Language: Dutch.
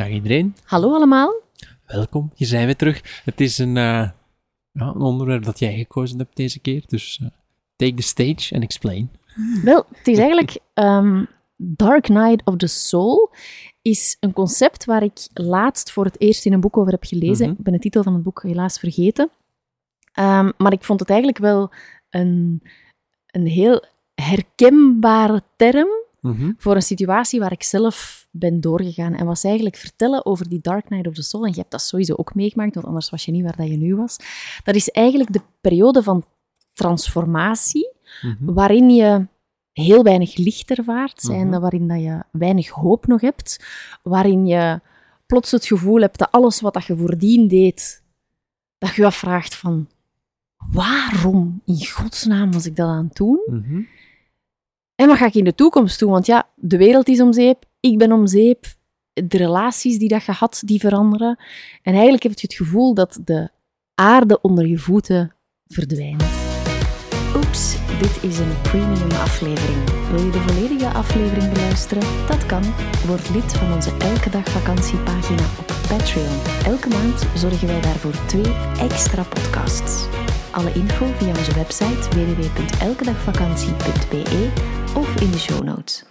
Dag iedereen. Hallo allemaal. Welkom. Hier zijn we terug. Het is een, eh, ja, een onderwerp dat jij gekozen hebt deze keer. Dus eh, take the stage and explain. Wel, het is eigenlijk ehm, Dark Night of the Soul is een concept waar ik laatst voor het eerst in een boek over heb gelezen. Mhm. Ik ben de titel van het boek helaas vergeten. Ehm, maar ik vond het eigenlijk wel een, een heel herkenbare term Mhm. voor een situatie waar ik zelf ben doorgegaan. En was eigenlijk vertellen over die Dark Night of the Soul. En je hebt dat sowieso ook meegemaakt, want anders was je niet waar dat je nu was. Dat is eigenlijk de periode van transformatie, Mhm. waarin je heel weinig licht ervaart, Mhm. waarin dat je weinig hoop nog hebt, waarin je plots het gevoel hebt dat alles wat dat je voordien deed, dat je je afvraagt van waarom in godsnaam was ik dat aan het doen? En wat ga ik in de toekomst doen? Want ja, de wereld is om zeep, ik ben om zeep, de relaties die dat je had, die veranderen. En eigenlijk heb je het gevoel dat de aarde onder je voeten verdwijnt. Oeps, dit is een premium aflevering. Wil je de volledige aflevering beluisteren? Dat kan. Word lid van onze Elke Dag Vakantiepagina op Patreon. Elke maand zorgen wij daarvoor twee extra podcasts. Alle info via onze website www.elkedagvakantie.be in de show notes.